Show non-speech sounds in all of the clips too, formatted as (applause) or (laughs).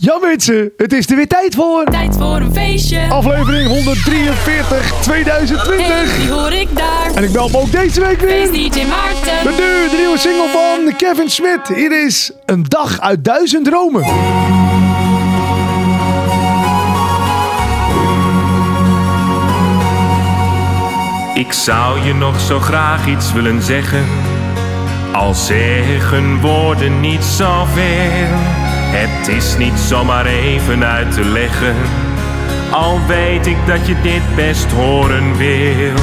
Ja mensen, het is er weer tijd voor. Tijd voor een feestje. Aflevering 143 2020. Hey, die hoor ik daar. En ik bel me ook deze week Feest weer. DJ Maarten. Met nu de nieuwe single van Kevin Smit. Hier is Een Dag uit Duizend Dromen. Ik zou je nog zo graag iets willen zeggen. Al zeggen woorden niet zoveel. Het is niet zomaar even uit te leggen. Al weet ik dat je dit best horen wil.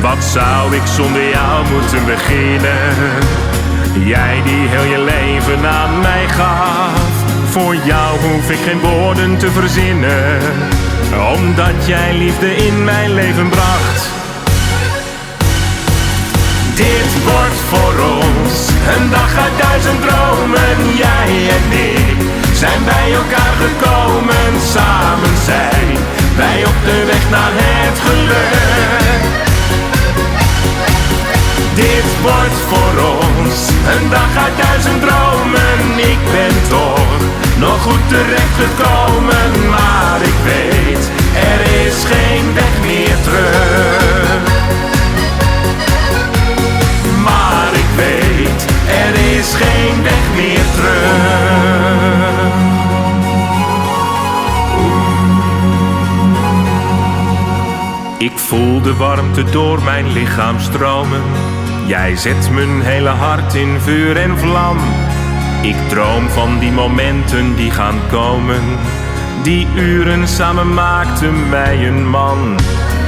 Wat zou ik zonder jou moeten beginnen? Jij die heel je leven aan mij gaf. Voor jou hoef ik geen woorden te verzinnen. Omdat jij liefde in mijn leven bracht. Dit wordt voor ons een dag uit duizend dromen. Jij en ik zijn bij elkaar gekomen. Samen zijn wij op de weg naar het geluk. Dit wordt voor ons een dag uit duizend dromen. Ik ben toch nog goed terechtgekomen. Maar ik weet, er is geen weg meer terug. Er is geen weg meer terug. Ik voel de warmte door mijn lichaam stromen. Jij zet mijn hele hart in vuur en vlam. Ik droom van die momenten die gaan komen. Die uren samen maakten mij een man.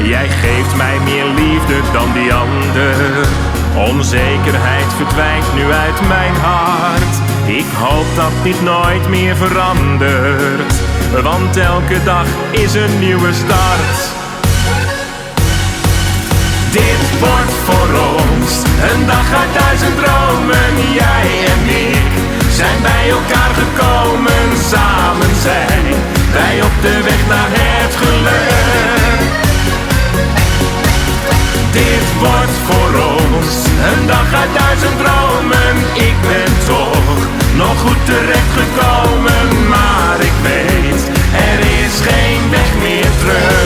Jij geeft mij meer liefde dan die ander. Onzekerheid verdwijnt nu uit mijn hart. Ik hoop dat dit nooit meer verandert. Want elke dag is een nieuwe start. Dit wordt voor ons een dag uit duizend dromen. Jij en ik zijn bij elkaar gekomen. Samen zijn wij op de weg naar het geluk. Dit wordt voor ons een dag uit duizend dromen. Ik ben toch nog goed terechtgekomen. Maar ik weet, er is geen weg meer terug.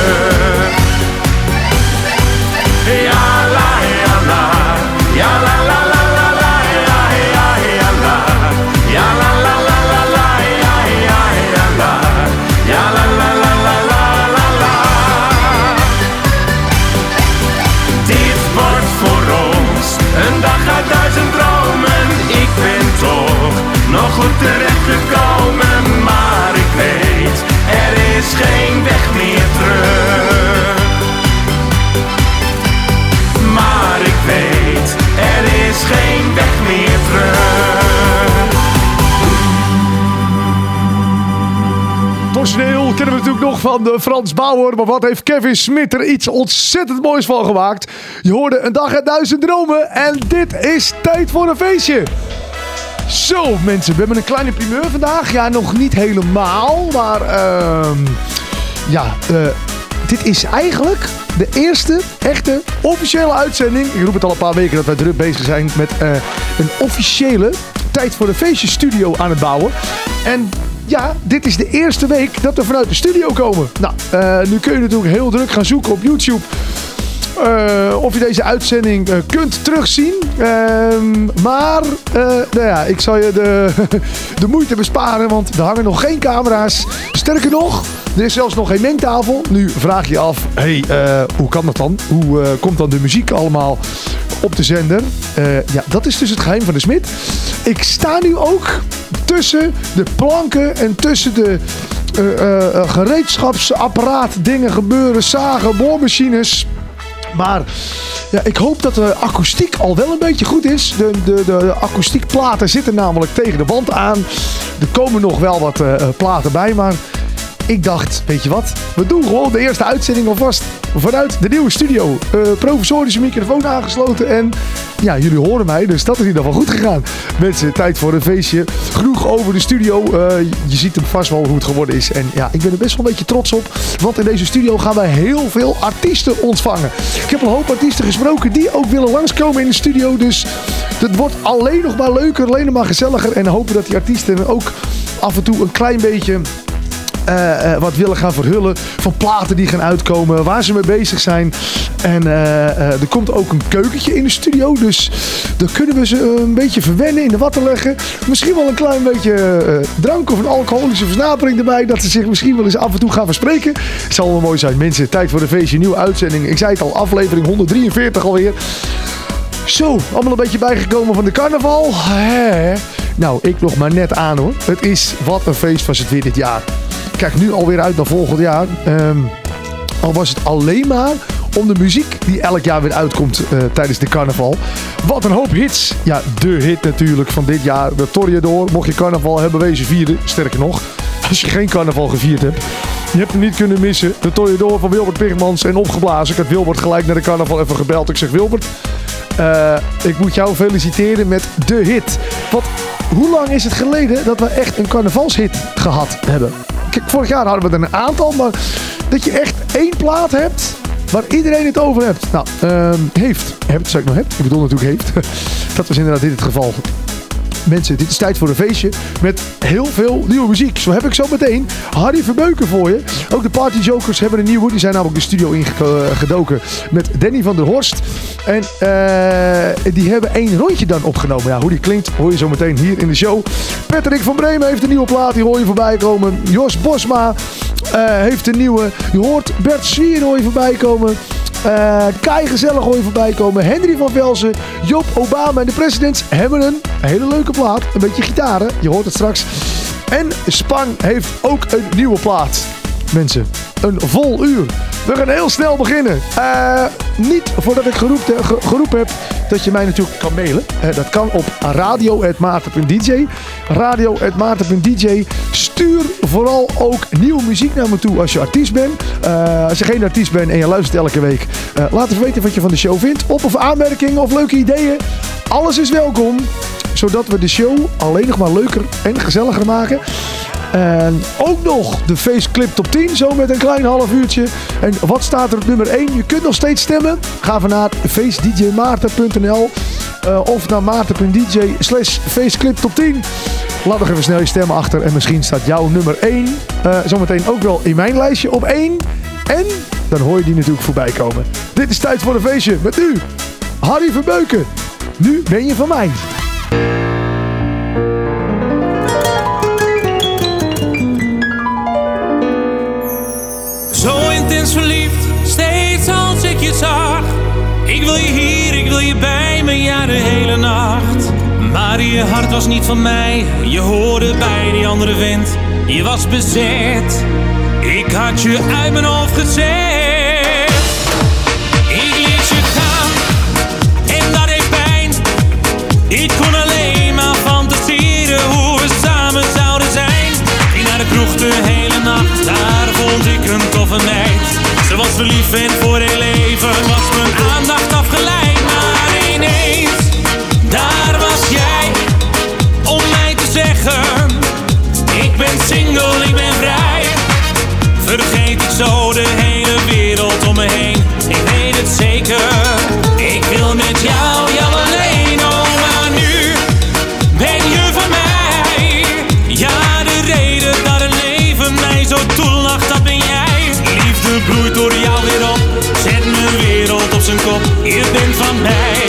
Kennen we natuurlijk nog van de Frans Bauer. Maar wat heeft Kevin Smit er iets ontzettend moois van gemaakt. Je hoorde een dag uit duizend dromen. En dit is tijd voor een feestje. Zo mensen, we hebben een kleine primeur vandaag. Ja, nog niet helemaal. Maar ehm, ja, eh, dit is eigenlijk de eerste echte officiële uitzending. Ik roep het al een paar weken dat wij druk bezig zijn met eh, een officiële tijd voor een feestje studio aan het bouwen. En ja, dit is de eerste week dat we vanuit de studio komen. Nou, eh, nu kun je natuurlijk heel druk gaan zoeken op YouTube. eh, of je deze uitzending eh, kunt terugzien. Ehm, maar, nou ja, ik zal je de, (laughs) de moeite besparen, want er hangen nog geen camera's. Sterker nog, er is zelfs nog geen mengtafel. Nu vraag je af, hey, eh, hoe kan dat dan? Hoe komt dan de muziek allemaal op de zender? Eh, ja, dat is dus het geheim van de Smit. Ik sta nu ook tussen de planken en tussen de eh, gereedschapsapparaat dingen gebeuren, zagen, boormachines. Maar ja, ik hoop dat de akoestiek al wel een beetje goed is. De, de, de akoestiekplaten zitten namelijk tegen de wand aan. Er komen nog wel wat platen bij, maar ik dacht, weet je wat? We doen gewoon de eerste uitzending alvast vanuit de nieuwe studio. Eh, provisorische microfoon aangesloten en ja, jullie horen mij, dus dat is in ieder geval goed gegaan. Mensen, tijd voor een feestje. Genoeg over de studio. Eh, je ziet hem vast wel hoe het geworden is. En ja, ik ben er best wel een beetje trots op. Want in deze studio gaan wij heel veel artiesten ontvangen. Ik heb een hoop artiesten gesproken die ook willen langskomen in de studio. Dus het wordt alleen nog maar leuker, alleen nog maar gezelliger. En hopen dat die artiesten ook af en toe een klein beetje eh, eh, wat willen gaan verhullen. Van platen die gaan uitkomen, waar ze mee bezig zijn. En eh, er komt ook een keukentje in de studio. Dus dan kunnen we ze een beetje verwennen, in de watten leggen. Misschien wel een klein beetje drank of een alcoholische versnapering erbij. Dat ze zich misschien wel eens af en toe gaan verspreken. Zal wel mooi zijn. Mensen, tijd voor de feestje. Nieuwe uitzending. Ik zei het al, aflevering 143 alweer. Zo, allemaal een beetje bijgekomen van de carnaval. Nou, ik nog maar net aan hoor. Het is wat een feest was het weer dit jaar. Kijk nu alweer uit naar volgend jaar. Ehm, al was het alleen maar om de muziek die elk jaar weer uitkomt eh, tijdens de carnaval. Wat een hoop hits. Ja, de hit natuurlijk van dit jaar. De Toreador. Mocht je carnaval hebben wezen vieren. Sterker nog, als je geen carnaval gevierd hebt. Je hebt hem niet kunnen missen. De Toreador van Wilbert Pigmans en opgeblazen. Ik had Wilbert gelijk naar de carnaval even gebeld. Ik zeg Wilbert, eh, ik moet jou feliciteren met de hit. Want hoe lang is het geleden dat we echt een carnavalshit gehad hebben? Vorig jaar hadden we er een aantal, maar dat je echt één plaat hebt waar iedereen het over hebt. Nou, ehm, heeft. Hebt, zeg ik nog hebt? Ik bedoel natuurlijk heeft. (laughs) dat was inderdaad dit het geval. Mensen, dit is tijd voor een feestje met heel veel nieuwe muziek. Zo heb ik zo meteen Harry Verbeuken voor je. Ook de Party Jokers hebben een nieuwe. Die zijn namelijk de studio ingedoken met Danny van der Horst. En eh, die hebben één rondje dan opgenomen. Ja, hoe die klinkt hoor je zo meteen hier in de show. Patrick van Bremen heeft een nieuwe plaat. Die hoor je voorbij komen. Jos Bosma eh, heeft een nieuwe. Je hoort Bert Swier hoor je voorbij komen. Eh Kai Gezellig hoor je voorbij komen. Henry van Velzen, Job Obama en de Presidents hebben een hele leuke plaat. Een beetje gitaren, je hoort het straks. En Spang heeft ook een nieuwe plaat. Mensen, een vol uur. We gaan heel snel beginnen. Eh, niet voordat ik geroepen, ge- geroepen heb dat je mij natuurlijk kan mailen. Eh, dat kan op radio.maarten.dj. Radio.maarten.dj. Stuur vooral ook nieuwe muziek naar me toe als je artiest bent. Eh, als je geen artiest bent en je luistert elke week. eh, laat even weten wat je van de show vindt. Op of aanmerkingen of leuke ideeën. Alles is welkom. Zodat we de show alleen nog maar leuker en gezelliger maken. En ook nog de Faceclip Top 10, zo met een klein half uurtje. En wat staat er op nummer 1? Je kunt nog steeds stemmen. Ga van naar eh, of naar maarten.dj slash Faceclip Top 10. Laat nog even snel je stemmen achter en misschien staat jouw nummer 1 eh, zometeen ook wel in mijn lijstje op 1. En dan hoor je die natuurlijk voorbij komen. Dit is tijd voor een feestje met nu Harry Verbeuken. Nu ben je van mij. Ik wil je hier, ik wil je bij me, ja de hele nacht. Maar je hart was niet van mij, je hoorde bij die andere vent. Je was bezet, ik had je uit mijn hoofd gezet. Ik liet je gaan, en dat deed pijn. Ik kon alleen maar fantaseren hoe we samen zouden zijn. Ging naar de kroeg de hele nacht, daar vond ik een toffe meid. Ze was verliefd en voor heel leven was mijn aandacht afgeleid. Maar ineens, daar was jij, om mij te zeggen. Ik ben single, ik ben vrij. Vergeet ik zo de hele wereld om me heen. Ik weet het zeker, ik wil met kop. Je bent van mij,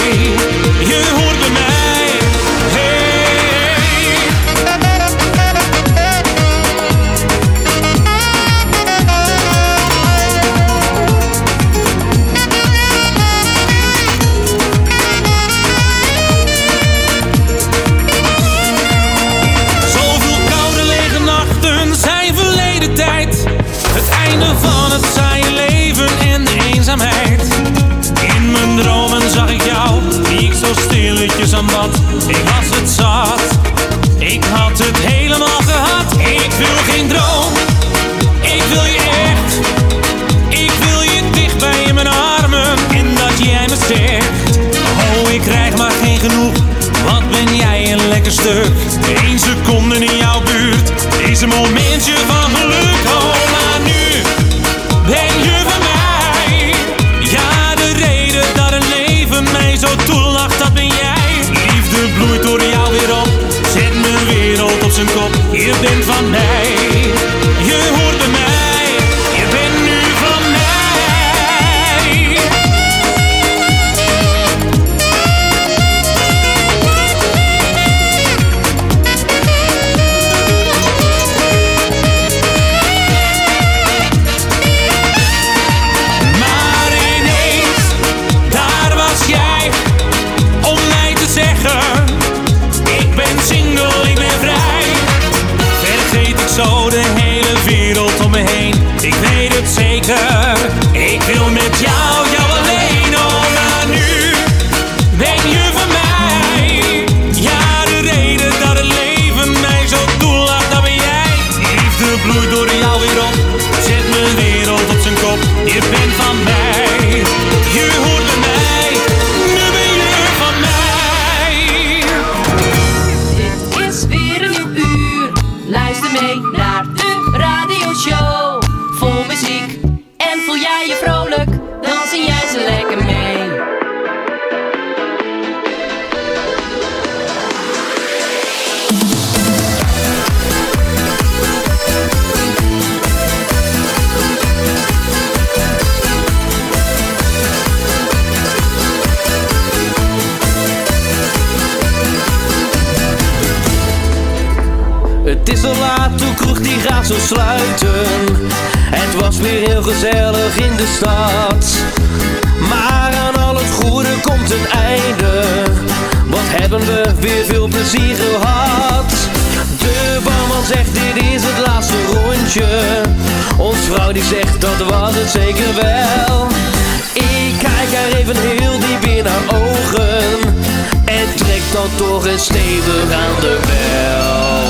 eens stevig aan de bel.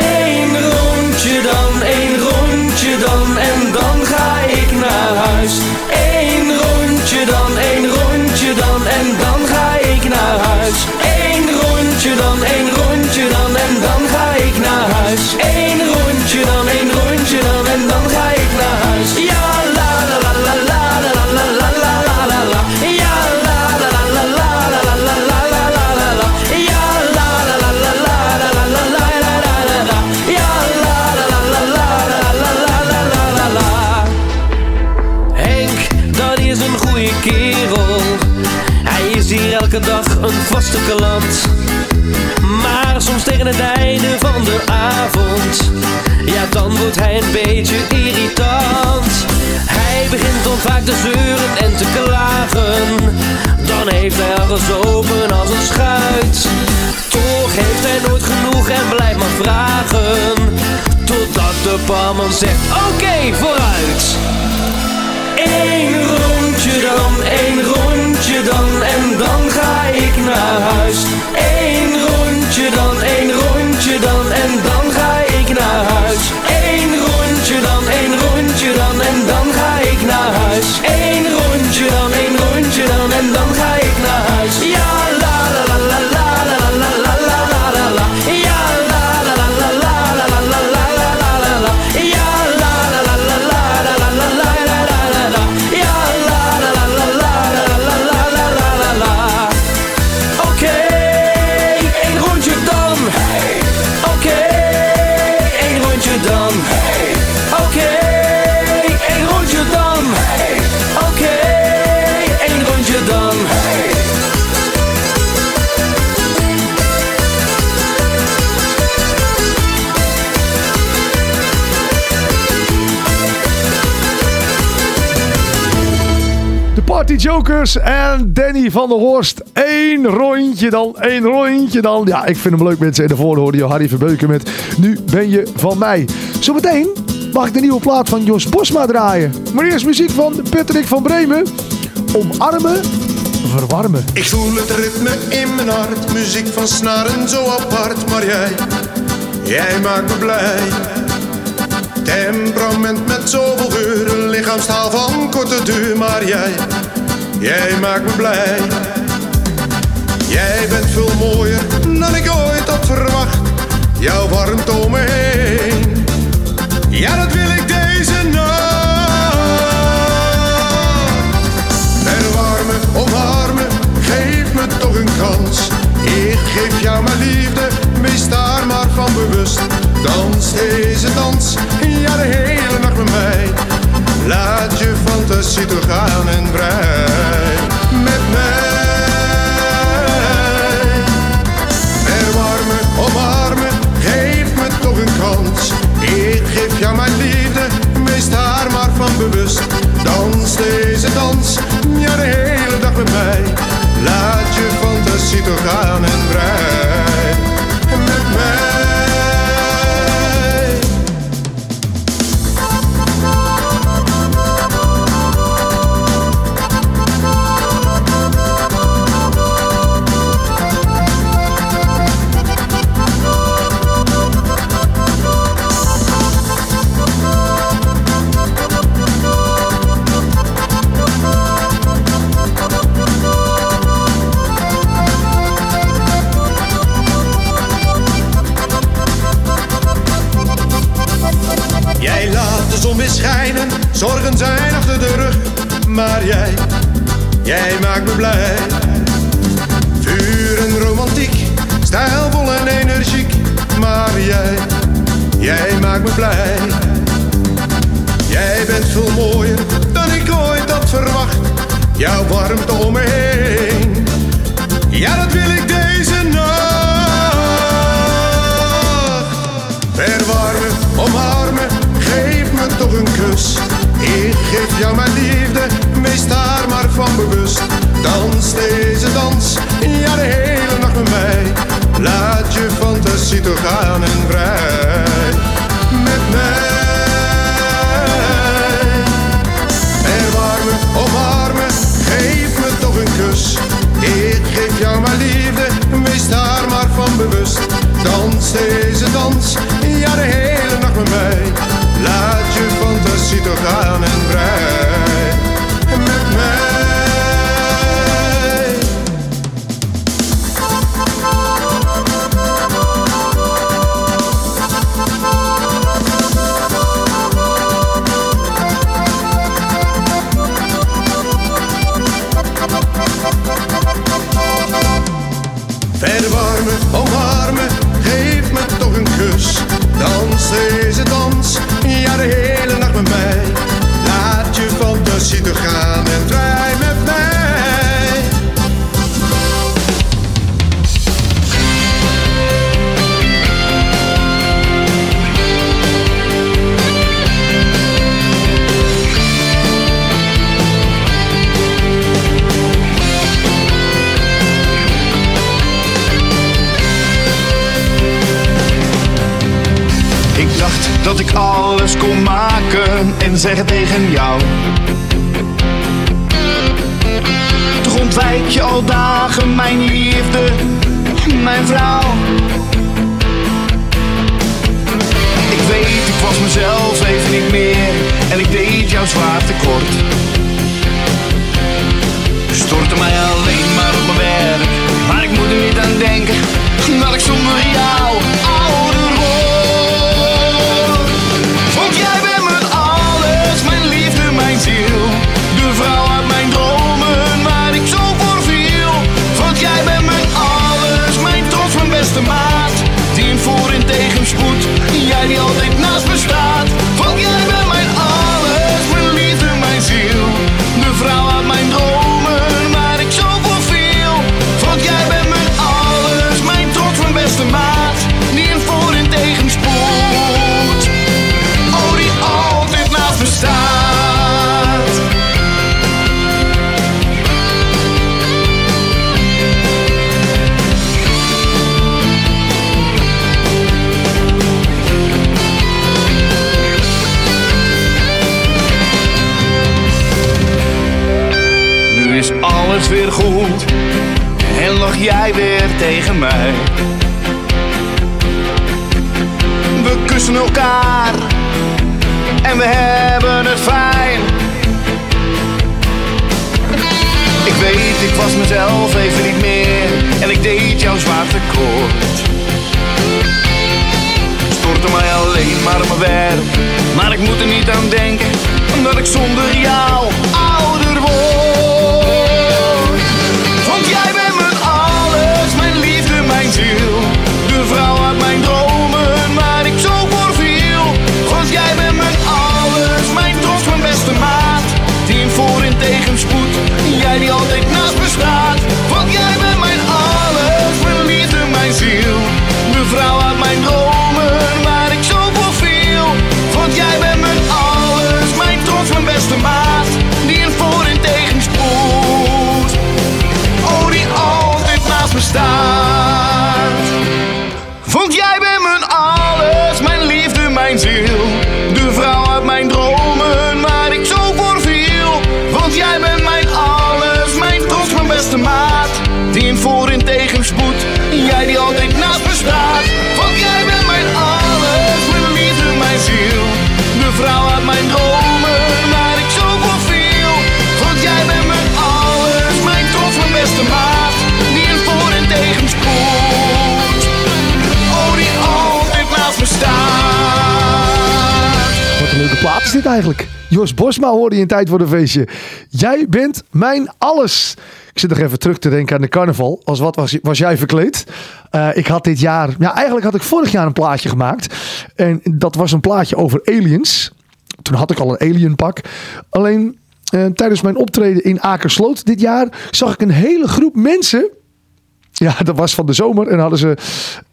Eén rondje dan, één rondje dan en dan ga ik naar huis. Eén rondje dan, één rondje dan en dan ga ik naar huis. Eén rondje dan, één rondje dan en dan ga ik naar huis. Is een goede kerel. Hij is hier elke dag een vaste klant. Maar soms tegen het einde van de avond, ja dan wordt hij een beetje irritant. Hij begint dan vaak te zeuren en te klagen. Dan heeft hij al gezopen als een schuit. Toch heeft hij nooit genoeg en blijft maar vragen. Totdat de barman zegt, oké, vooruit. Eén rondje dan, één rondje dan en dan ga ik naar huis. Eén rondje dan, één rondje dan en dan Jokers en Danny van der Horst. Eén rondje dan, één rondje dan. Ja, ik vind hem leuk mensen. En daarvoor hoorde je Harry Verbeuken met Nu ben je van mij. Zometeen mag ik de nieuwe plaat van Jos Bosma draaien. Maar eerst muziek van Patrick van Bremen. Omarmen, verwarmen. Ik voel het ritme in mijn hart, muziek van snaren zo apart, maar jij, jij maakt me blij. Temperament met zoveel geur, een lichaamstaal van korte duur, maar jij, jij maakt me blij. Jij bent veel mooier dan ik ooit had verwacht, jouw warmte om me heen. Ja, dat wil ik deze nacht. Verwarmen, omarmen, geef me toch een kans. Ik geef jou mijn liefde, wees daar maar van bewust. Dans deze dans, ja de hele nacht met mij. Laat je fantasie toch gaan en brei met mij. Verwarmen, omarmen, geef me toch een kans. Ik geef jou mijn liefde, wees daar maar van bewust. Dans deze dans, ja de hele dag met mij. Laat je fantasie toch gaan en brei maakt me blij. Jij bent veel mooier dan ik ooit had verwacht. Jouw warmte om me heen. Ja, dat wil ik deze nacht. Verwarmen, omarmen, geef me toch een kus. Ik geef jou mijn liefde, wees daar maar van bewust. Dans deze dans, ja de hele nacht met mij. Laat je fantasie toch gaan en vrij. Mij. Verwarmen, omarmen, geef me toch een kus. Ik geef jou mijn liefde, wees daar maar van bewust. Dans deze dans, ja de hele nacht met mij. Laat je fantasie toch gaan en vrij. Ik dacht dat ik alles kon maken en zeggen tegen jou. Toch ontwijk je al dagen mijn liefde, mijn vrouw. Ik weet, ik was mezelf even niet meer en ik deed jou zwaar tekort. Stortte mij alleen maar op mijn werk, maar ik moet er niet aan denken dat ik zonder jou ouder jij weer tegen mij. We kussen elkaar en we hebben het fijn. Ik weet, ik was mezelf even niet meer en ik deed jou zwaar tekort. Stortte mij alleen maar op mijn werk, maar ik moet er niet eigenlijk. Jos Bosma hoorde je in tijd voor een feestje. Jij bent mijn alles. Ik zit nog even terug te denken aan de carnaval. Als wat was, was jij verkleed? Eh, ik had dit jaar... Ja, eigenlijk had ik vorig jaar een plaatje gemaakt. En dat was een plaatje over aliens. Toen had ik al een alien pak. Alleen eh, tijdens mijn optreden in Akersloot dit jaar... zag ik een hele groep mensen... Ja, dat was van de zomer. En hadden ze.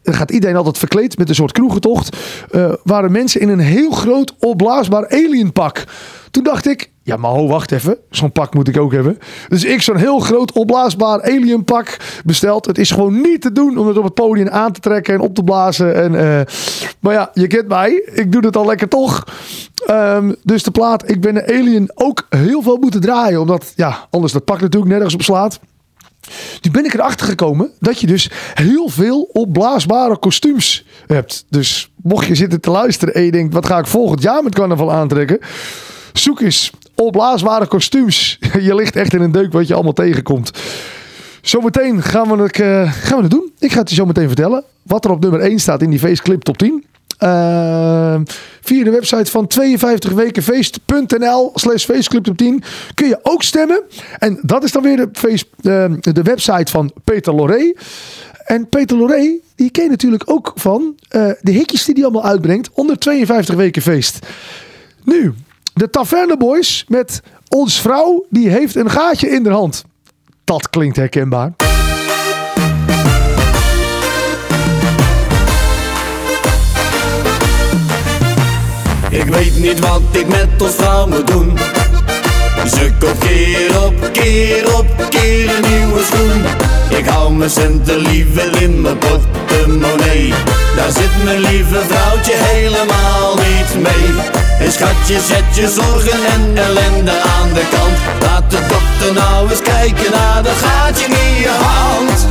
Dan gaat iedereen altijd verkleed met een soort kroegentocht. eh, waren mensen in een heel groot opblaasbaar alienpak. Toen dacht ik. Ja, maar ho, wacht even. Zo'n pak moet ik ook hebben. Dus ik zo'n heel groot opblaasbaar alienpak besteld. Het is gewoon niet te doen om het op het podium aan te trekken en op te blazen. En, eh, maar ja, je kent mij. Ik doe het al lekker toch. Ehm, dus de plaat Ik ben een alien ook heel veel moeten draaien. Omdat, ja, anders dat pak natuurlijk nergens op slaat. Nu ben ik erachter gekomen dat je dus heel veel opblaasbare kostuums hebt. Dus mocht je zitten te luisteren en je denkt, wat ga ik volgend jaar met carnaval aantrekken? Zoek eens opblaasbare kostuums. (laughs) Je ligt echt in een deuk wat je allemaal tegenkomt. Zometeen gaan we, het, eh, gaan we het doen. Ik ga het je zo meteen vertellen. Wat er op nummer 1 staat in die feestclip top 10. Uh, via de website van 52wekenfeest.nl slash feestclub top 10 kun je ook stemmen. En dat is dan weer de, feest, uh, de website van Peter Loré. En Peter Loré, die ken je natuurlijk ook van uh, de hitjes die hij allemaal uitbrengt onder 52 weken feest. Nu, de Taverne Boys met Ons Vrouw, die heeft een gaatje in de hand. Dat klinkt herkenbaar. Ik weet niet wat ik met ons vrouw moet doen. Ze koopt keer op keer op keer een nieuwe schoen. Ik hou mijn centen liever in mijn portemonnee. Daar zit mijn lieve vrouwtje helemaal niet mee. En schatje, zet je zorgen en ellende aan de kant. Laat de dokter nou eens kijken naar dat gaatje in je hand.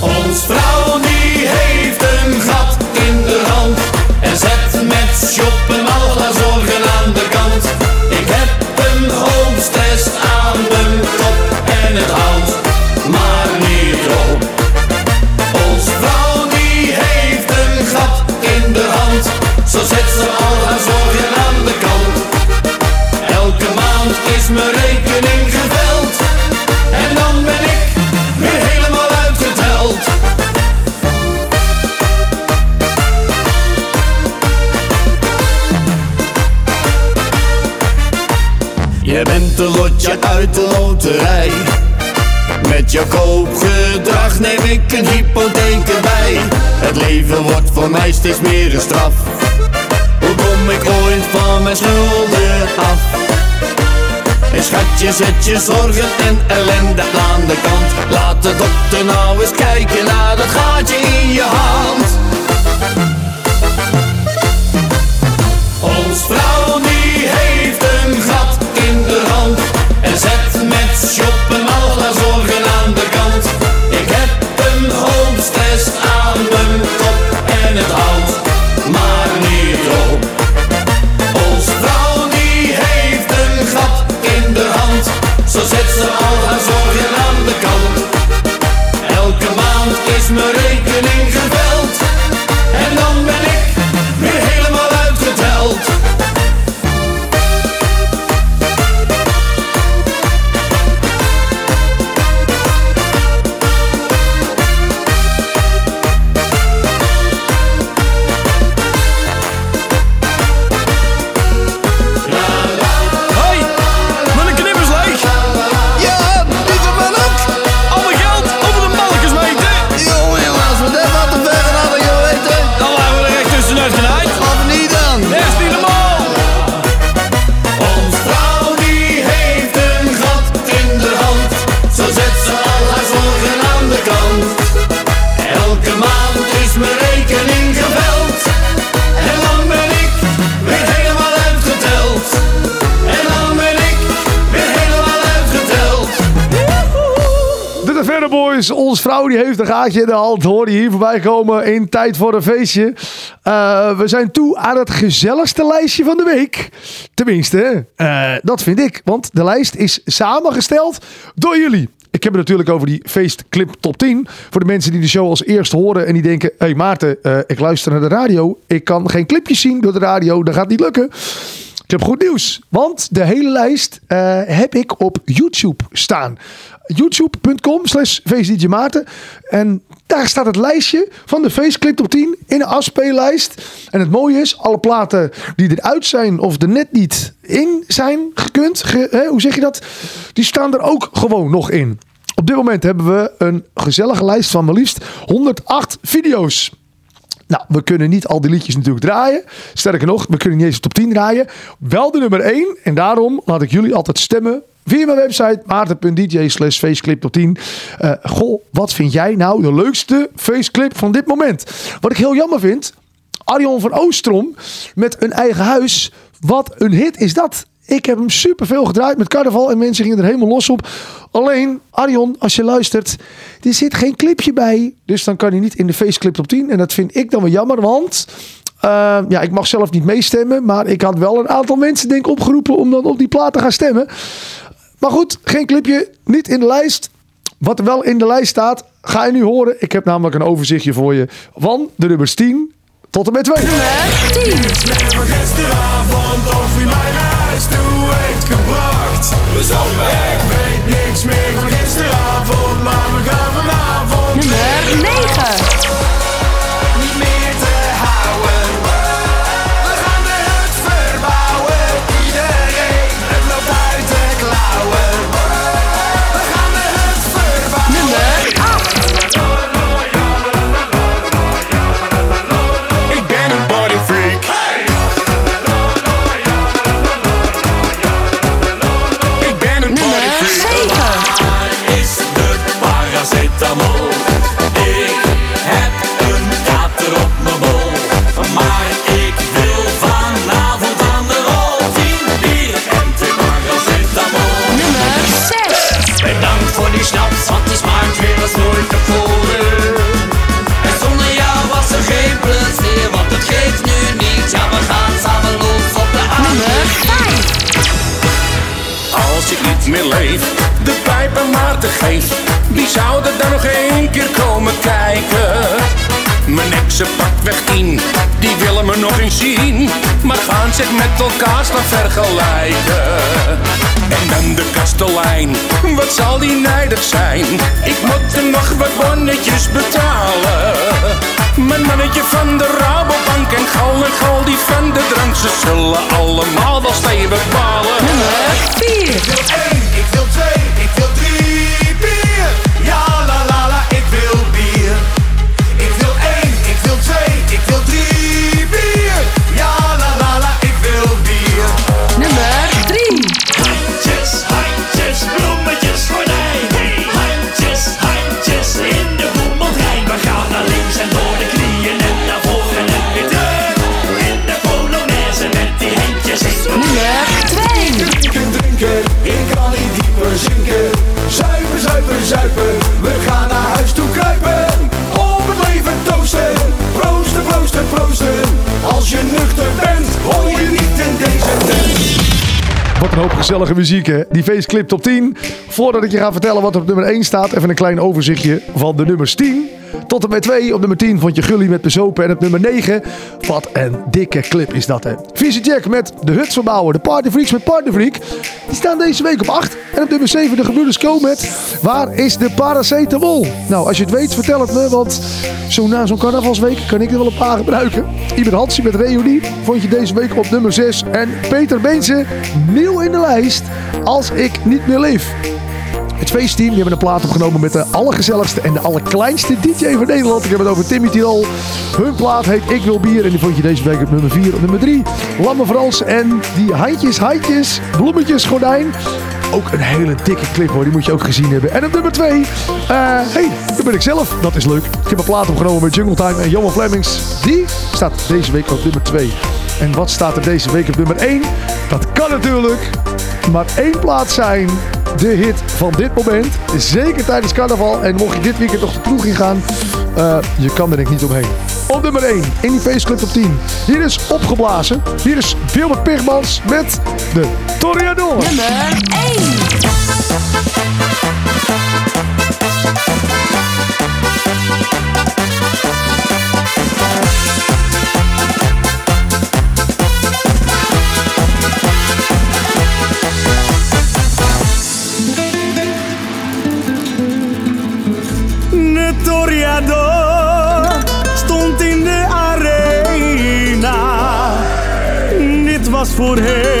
Ons vrouw voor mij steeds meer een straf. Hoe kom ik ooit van mijn schulden af? En schatje, zet je zorgen en ellende aan de kant. Laat de dokter nou eens kijken naar dat gaatje in je hand. Ons vrouw die heeft een gat in de hand En zet met shoppen ons vrouw die heeft een gaatje in de hand. Hoor je hier voorbij komen in tijd voor een feestje. Eh, we zijn toe aan het gezelligste lijstje van de week. Tenminste, eh, dat vind ik. Want de lijst is samengesteld door jullie. Ik heb het natuurlijk over die feestclip top 10. Voor de mensen die de show als eerste horen en die denken... Hé hey Maarten, eh, ik luister naar de radio. Ik kan geen clipjes zien door de radio. Dat gaat niet lukken. Ik heb goed nieuws. Want de hele lijst heb ik op YouTube staan. youtube.com slash Maarten. En daar staat het lijstje van de feestclip top 10 in een afspeellijst. En het mooie is, alle platen die eruit zijn of er net niet in zijn gekund. ge- hè, hoe zeg je dat? Die staan er ook gewoon nog in. Op dit moment hebben we een gezellige lijst van maar liefst 108 video's. Nou, we kunnen niet al die liedjes natuurlijk draaien. Sterker nog, we kunnen niet eens de top 10 draaien. Wel de nummer 1. En daarom laat ik jullie altijd stemmen via mijn website maarten.dj slash faceclip top 10. Eh, goh, wat vind jij nou de leukste faceclip van dit moment? Wat ik heel jammer vind, Arjon van Oostrom met een eigen huis. Wat een hit is dat. Ik heb hem superveel gedraaid met carnaval en mensen gingen er helemaal los op. Alleen, Arjon, als je luistert, er zit geen clipje bij. Dus dan kan hij niet in de faceclip top 10. En dat vind ik dan wel jammer, want... eh, ja, ik mag zelf niet meestemmen. Maar ik had wel een aantal mensen denk opgeroepen om dan op die plaat te gaan stemmen. Maar goed, geen clipje, niet in de lijst. Wat er wel in de lijst staat, ga je nu horen. Ik heb namelijk een overzichtje voor je van de nummers 10 tot en met 2. Gisteravond of u mij naar huis toe heeft gebracht. We ik weet niks meer van gisteravond, maar we gaan vanavond Nummer 9. Meer leef, de pijpen maar te geef. Wie zou er dan nog één keer komen kijken? Mijn exen pakweg tien, die willen me nog eens zien. Maar gaan zich met elkaar staan vergelijken. En dan de kastelein, wat zal die nijdig zijn? Ik moet er nog wat bonnetjes betalen. Mijn mannetje van de Rabobank en Gal en Gal die van de drank. Ze zullen allemaal wel stevig balen. Nummer 4. Wat een hoop gezellige muziek, hè? Die feestclip top 10. Voordat ik je ga vertellen wat op nummer 1 staat, even een klein overzichtje van de nummers 10 tot en met 2. Op nummer 10 vond je Gully met Bezopen. En op nummer 9, wat een dikke clip is dat, hè? Visie Jack met De Hut verbouwen. De Party Freaks met Party Freak. Die staan deze week op 8. En op nummer 7 de Gebroeders Co met Waar is de paracetamol? Nou, als je het weet, vertel het me. Want zo na zo'n carnavalsweek kan ik er wel een paar gebruiken. Iber Hansie met Reunie vond je deze week op nummer 6. En Peter Beense nieuw in de lijst Als ik niet meer leef. Het feestteam die hebben een plaat opgenomen met de allergezelligste en de allerkleinste DJ van Nederland. Ik heb het over Timmy Tirol. Hun plaat heet Ik Wil Bier en die vond je deze week op nummer 4. Op nummer 3 Lamme Frans en die handjes, handjes, bloemetjes, gordijn. Ook een hele dikke clip hoor, die moet je ook gezien hebben. En op nummer 2, eh hey, daar ben ik zelf. Dat is leuk. Ik heb een plaat opgenomen met Jungle Time en Johan Flemings. Die staat deze week op nummer 2. En wat staat er deze week op nummer 1? Dat kan natuurlijk maar één plaats zijn de hit van dit moment. Zeker tijdens carnaval. En mocht je dit weekend nog de ploeg ingaan, uh, eh, je kan er denk niet omheen. Op nummer 1 in die feestclub op 10. Hier is opgeblazen. Hier is Wilbert Pigmans met de Toriador. Nummer 1. for Him.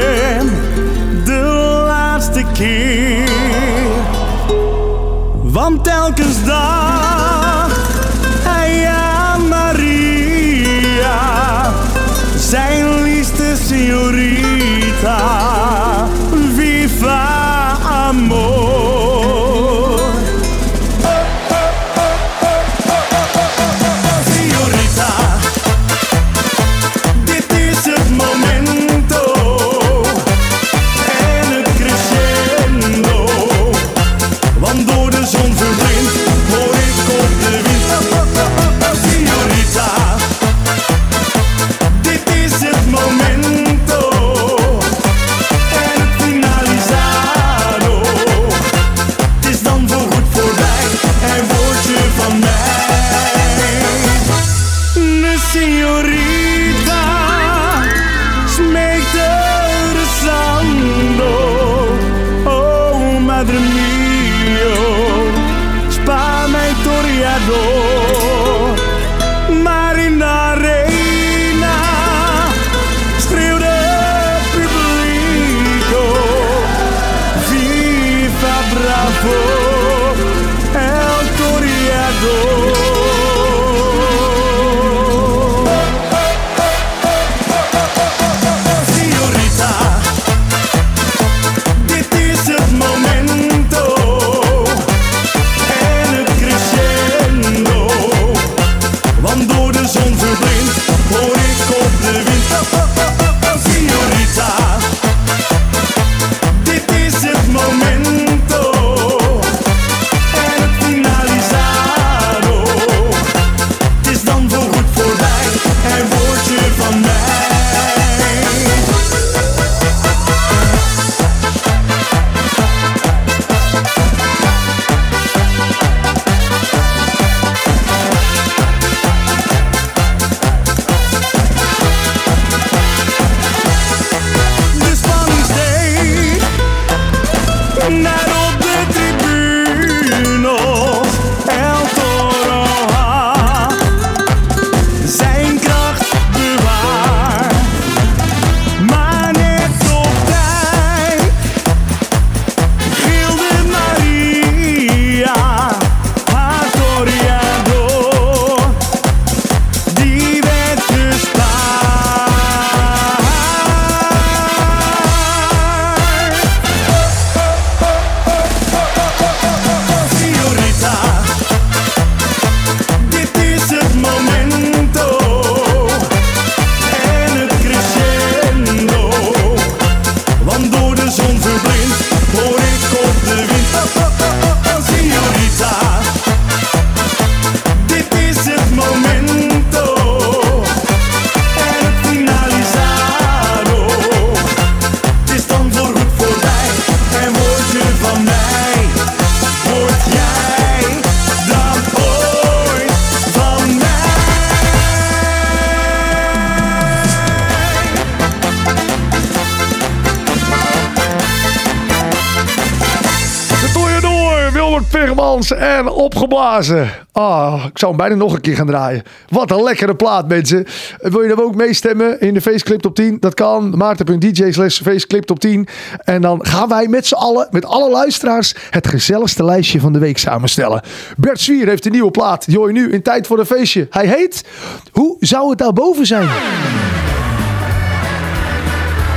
En opgeblazen. Ah, ik zou hem bijna nog een keer gaan draaien. Wat een lekkere plaat, mensen. Wil je hem ook meestemmen in de Faceclip Top 10? Dat kan. Maarten.dj slash Faceclip Top 10. En dan gaan wij met z'n allen, met alle luisteraars, het gezelligste lijstje van de week samenstellen. Bert Zwier heeft een nieuwe plaat. Die nu in Tijd voor een Feestje. Hij heet Hoe zou het daarboven zijn?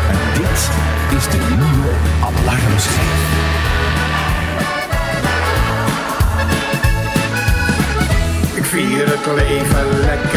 En dit is de nieuwe alarmschijn. leven lekker.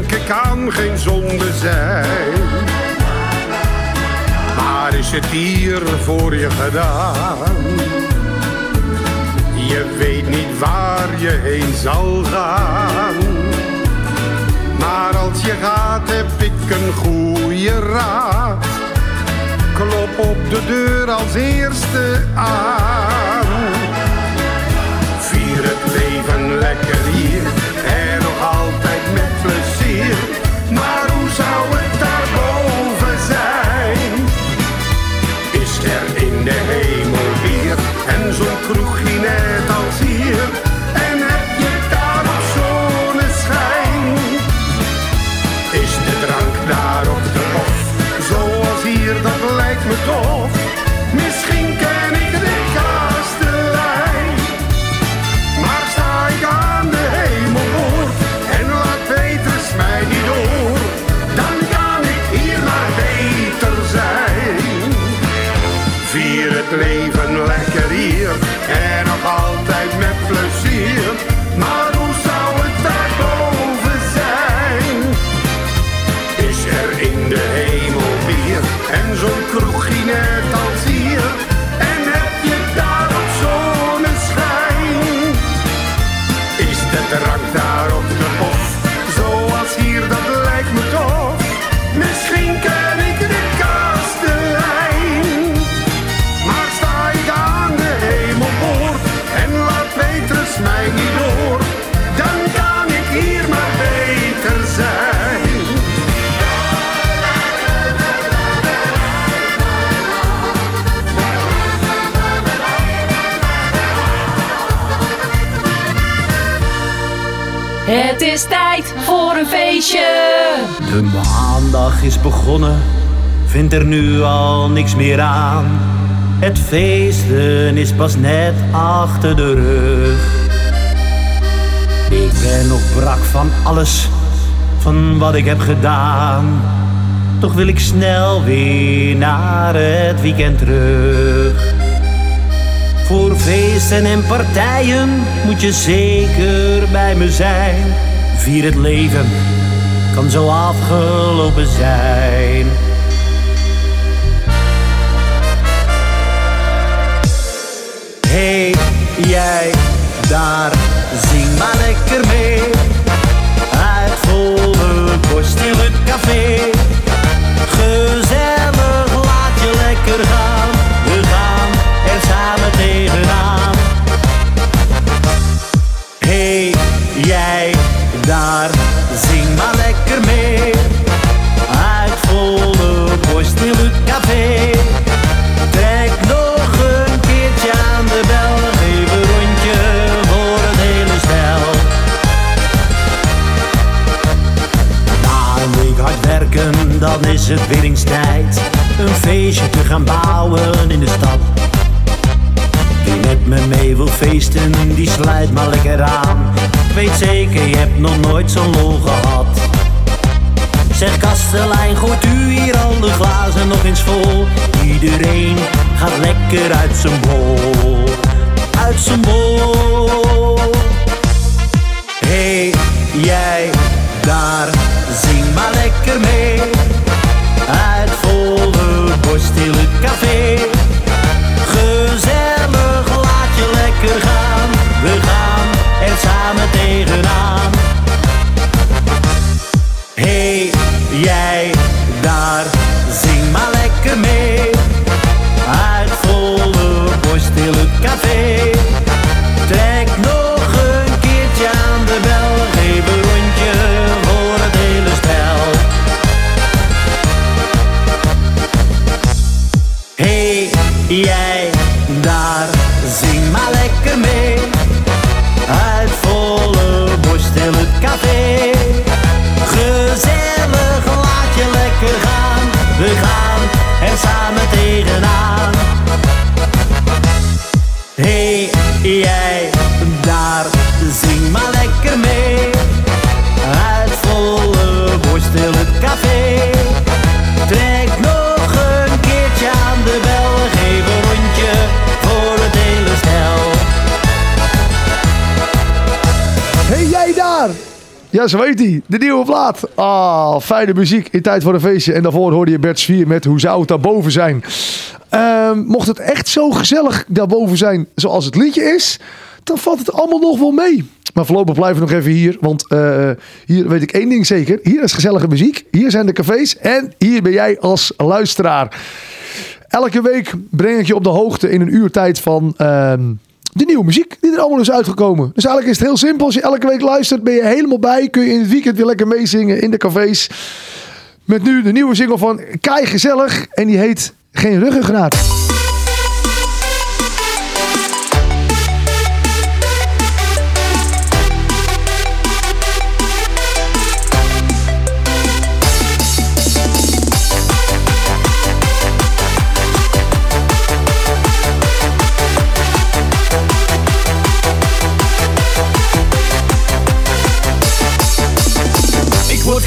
Drinken kan geen zonde zijn. Maar is het hier voor je gedaan? Je weet niet waar je heen zal gaan. Maar als je gaat heb ik een goede raad. Klop op de deur als eerste aan. Vier het leven lekker er nu al niks meer aan. Het feesten is pas net achter de rug. Ik ben nog brak van alles, van wat ik heb gedaan. Toch wil ik snel weer naar het weekend terug. Voor feesten en partijen moet je zeker bij me zijn. Vier het leven, kan zo afgelopen zijn. Daar, zing maar lekker mee. Uit volle borst in het café. Gezellig, laat je lekker gaan. We gaan er samen tegenaan. Hey, jij daar, zing maar lekker mee. Is het weer eens tijd. Een feestje te gaan bouwen in de stad. Wie met me mee wil feesten, die sluit maar lekker aan. Weet zeker, je hebt nog nooit zo'n lol gehad. Zeg kastelein, gooit u hier al de glazen nog eens vol? Iedereen gaat lekker uit zijn bol. Uit zijn bol. Hey, jij daar, zing maar lekker mee. Uit volle borst café. Gezellig, laat je lekker gaan. We gaan er samen tegenaan. Hey, jij daar, zing maar lekker mee. Uit volle borst café. Ja, zo weet hij. De nieuwe plaat. Ah, fijne muziek in tijd voor een feestje. En daarvoor hoorde je Bert Svier met Hoe zou het daarboven zijn? Ehm, mocht het echt zo gezellig daarboven zijn zoals het liedje is, dan valt het allemaal nog wel mee. Maar voorlopig blijven we nog even hier, want eh, hier weet ik één ding zeker. Hier is gezellige muziek, hier zijn de cafés en hier ben jij als luisteraar. Elke week breng ik je op de hoogte in een uur tijd van ehm, de nieuwe muziek die er allemaal is uitgekomen. Dus eigenlijk is het heel simpel. Als je elke week luistert, ben je helemaal bij. Kun je in het weekend weer lekker meezingen in de cafés. Met nu de nieuwe single van Kai Gezellig en die heet Geen Ruggengraat.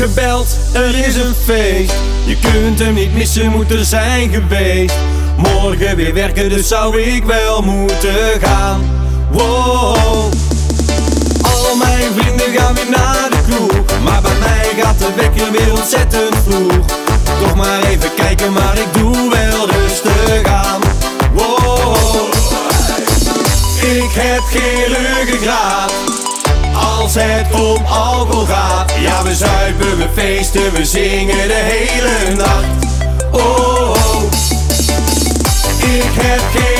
Gebeld, er is een feest. Je kunt hem niet missen, moet er zijn geweest. Morgen weer werken, dus zou ik wel moeten gaan. Wow. Al mijn vrienden gaan weer naar de kroeg. Maar bij mij gaat de wekker weer ontzettend vroeg. Toch maar even kijken, maar ik doe wel rustig aan. Wow. Ik heb geen ruggengraat. Als het om alcohol gaat, ja we zuipen, we feesten, we zingen de hele nacht. Oh, oh. ik heb geen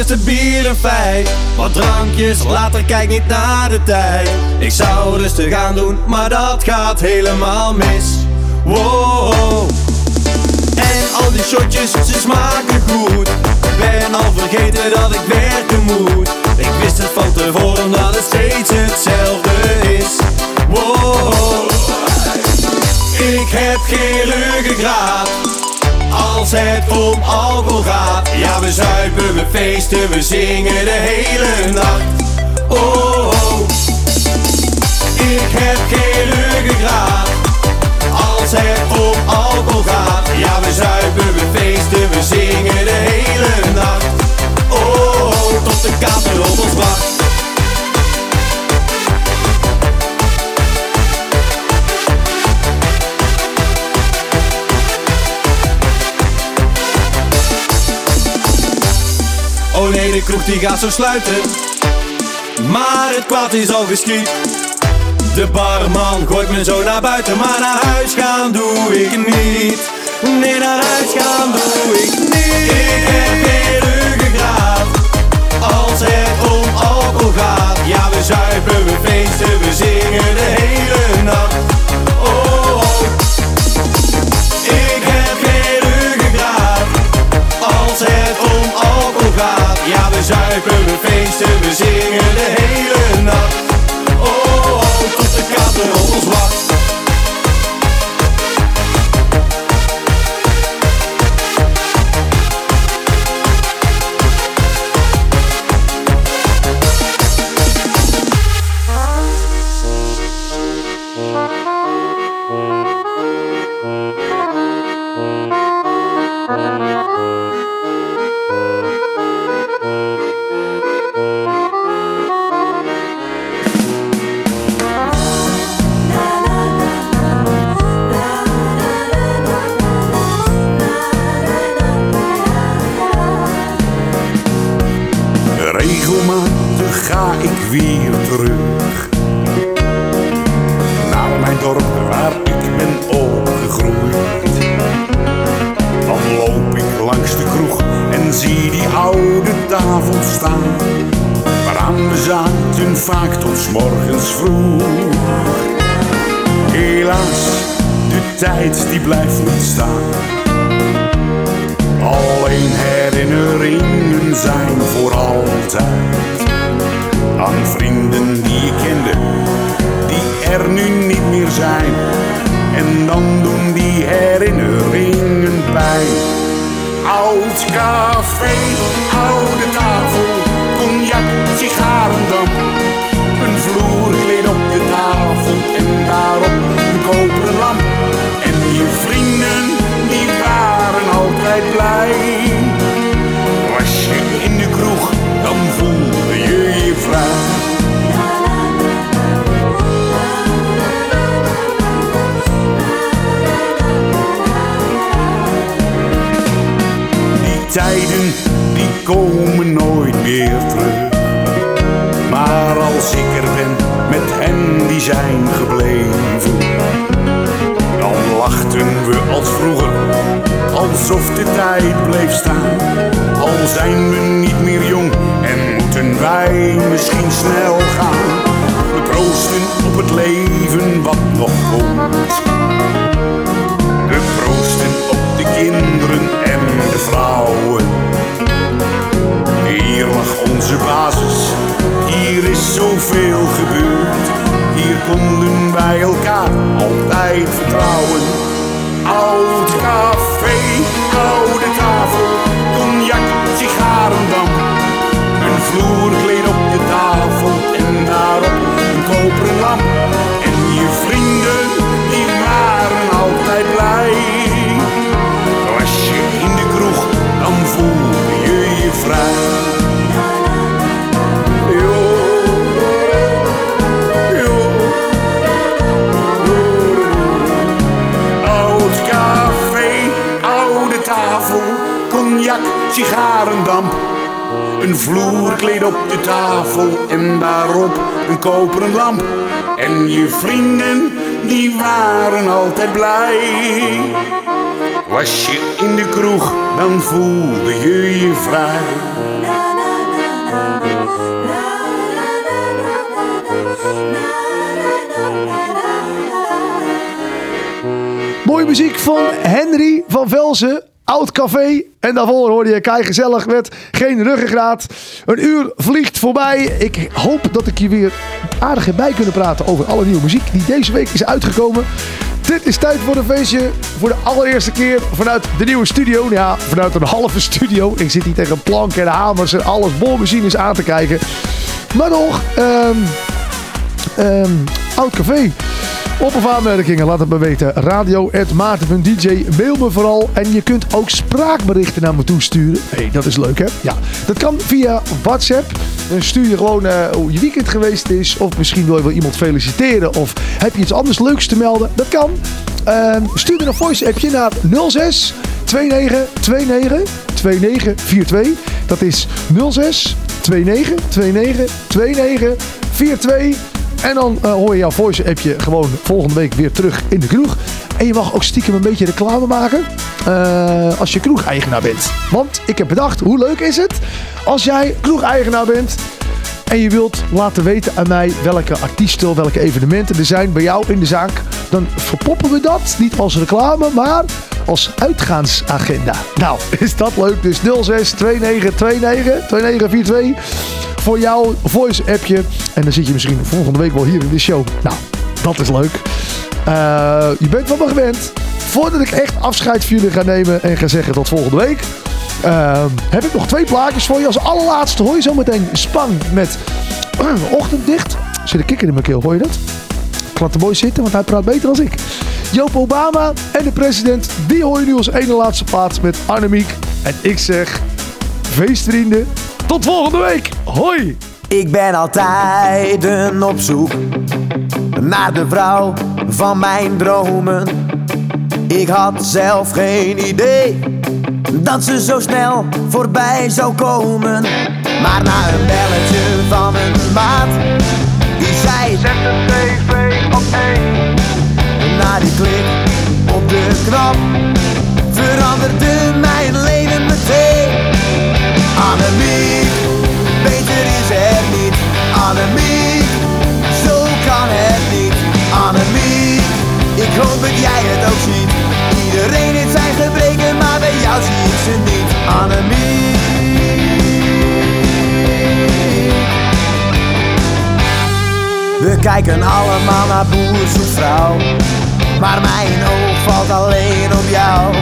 eerste bier en feit. Wat drankjes, later kijk niet naar de tijd. Ik zou rustig aan doen, maar dat gaat helemaal mis. Wow. En al die shotjes, ze smaken goed. Ben al vergeten dat ik werken moet. Ik wist het van tevoren dat het steeds hetzelfde is. Wow. Ik heb geen ruggengraat als het om alcohol gaat, ja we zuipen, we feesten, we zingen de hele nacht. Oh, oh. ik heb geen ruggengraat. Als het om alcohol gaat, ja we zuipen, we feesten, we zingen de hele nacht. Oh, oh tot de kater op ons wacht. De kroeg die gaat zo sluiten. Maar het kwaad is al geschied. De barman gooit me zo naar buiten, maar naar huis gaan doe ik niet. Nee, naar huis gaan doe ik niet. Ik heb geen ruggengraat. Als het om alcohol gaat, ja we zuipen, we feesten, we zingen de hele nacht. Dan voelde je je vrij. Mooie muziek van Henry van Velzen. Oud Café. En daarvoor hoorde je Kai Gezellig met Geen Ruggengraat. Een uur vliegt voorbij. Ik hoop dat ik je weer aardig bij kunnen praten over alle nieuwe muziek die deze week is uitgekomen. Dit is tijd voor een feestje. Voor de allereerste keer vanuit de nieuwe studio. Ja, vanuit een halve studio. Ik zit hier tegen planken en hamers en alles boormachines aan te kijken. Maar nog, ehm ehm Oud Café. Op of aanmerkingen, laat het me weten. Radio Maarten.dj, mail me vooral. En je kunt ook spraakberichten naar me toe sturen. Hey, dat is leuk hè? Ja, dat kan via WhatsApp. Dan stuur je gewoon eh, hoe je weekend geweest is. Of misschien wil je wel iemand feliciteren. Of heb je iets anders leuks te melden. Dat kan. Ehm, stuur dan een voice appje naar 06 29 29 2942. Dat is 06 29 29 29 42. En dan eh, hoor je jouw voice appje gewoon volgende week weer terug in de kroeg. En je mag ook stiekem een beetje reclame maken eh, als je kroegeigenaar bent. Want ik heb bedacht, hoe leuk is het als jij kroegeigenaar bent en je wilt laten weten aan mij welke artiesten, welke evenementen er zijn bij jou in de zaak. Dan verpoppen we dat niet als reclame, maar als uitgaansagenda. Nou, (laughs) is dat leuk? Dus 06 29 29 2942 voor jouw voice appje. En dan zit je misschien volgende week wel hier in de show. Nou, dat is leuk. Eh, je bent van me gewend. Voordat ik echt afscheid van jullie ga nemen en ga zeggen tot volgende week. eh, heb ik nog twee plaatjes voor je. Als allerlaatste hoor je zometeen Spang met (clears throat) Ochtenddicht. Zit een kikker in mijn keel, hoor je dat? Ik laat de mooi zitten, want hij praat beter dan ik. Joop Obama en de president, die hoor je nu als ene laatste plaats met Annemiek. En ik zeg, feestvrienden, tot volgende week. Hoi! Ik ben altijd op zoek naar de vrouw van mijn dromen. Ik had zelf geen idee dat ze zo snel voorbij zou komen. Maar na een belletje van een maat, die zei: Zet de tv op één. Na die klik op de knop veranderde mijn leven meteen. Annemiek, beter is het niet. Annemiek, zo kan het niet. Annemiek, ik hoop dat jij het ook ziet. in. We kijken allemaal naar boer of vrouw, maar mijn oog valt alleen op jou.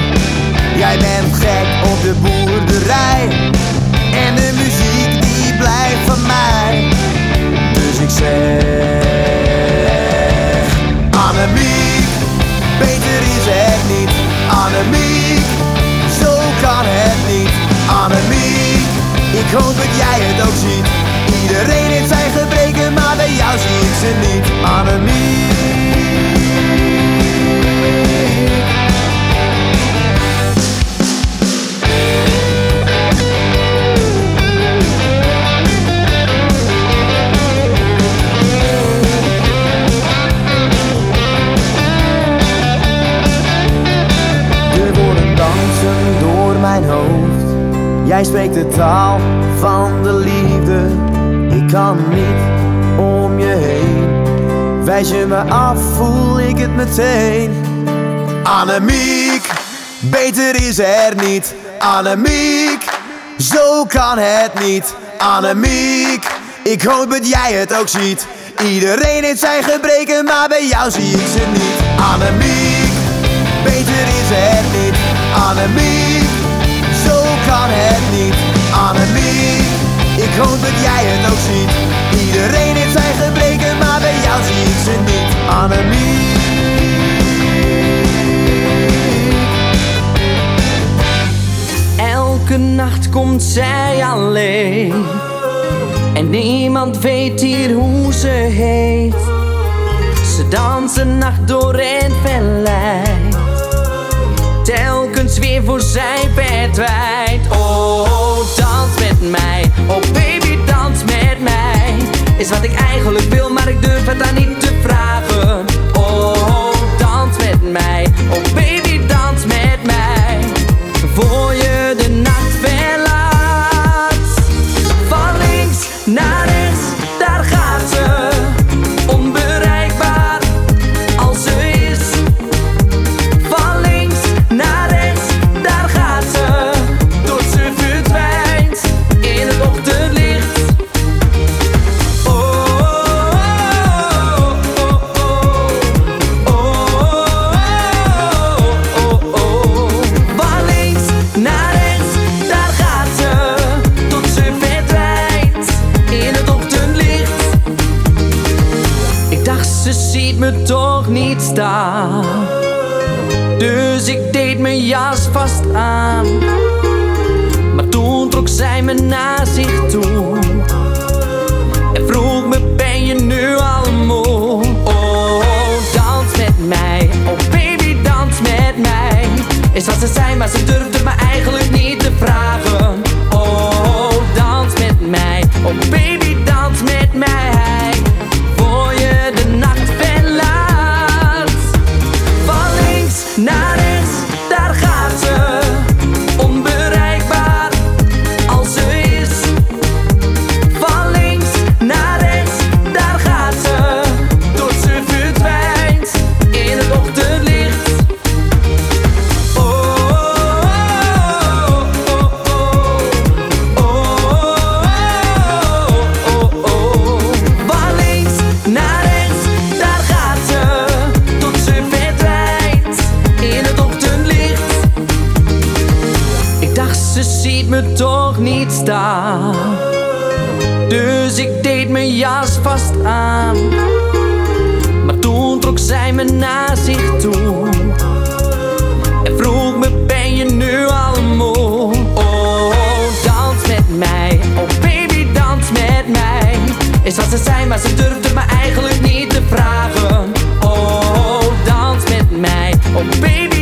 Jij bent gek op de boerderij en de muziek die blijft van mij. Dus ik zeg Annemie, beter is het niet, Annemie kan het niet. Annemiek, ik hoop dat jij het ook ziet. Iedereen heeft zijn gebreken, maar bij jou zie ik ze niet. Annemiek. Jij spreekt de taal van de liefde. Ik kan niet om je heen. Wijs je me af, voel ik het meteen. Annemiek, beter is er niet. Annemiek, zo kan het niet. Annemiek, ik hoop dat jij het ook ziet. Iedereen heeft zijn gebreken, maar bij jou zie ik ze niet. Annemiek, beter is het niet. Annemiek, kan het niet. Annemiek, ik hoop dat jij het ook ziet. Iedereen heeft zijn gebreken, maar bij jou zie ik ze niet. Annemiek. Elke nacht komt zij alleen. En niemand weet hier hoe ze heet. Ze dansen nacht door en verleidt. Telkens weer voor zij verdwijnt. Met mij. Oh baby, dans met mij. Is wat ik eigenlijk wil, maar ik durf het aan niet te vragen. Niet staan. Dus ik deed mijn jas vast aan. Maar toen trok zij me naar zich toe. En vroeg me, ben je nu al moe? Oh, dans met mij. Oh baby, dans met mij. Is wat ze zei, maar ze durfde me eigenlijk niet baby,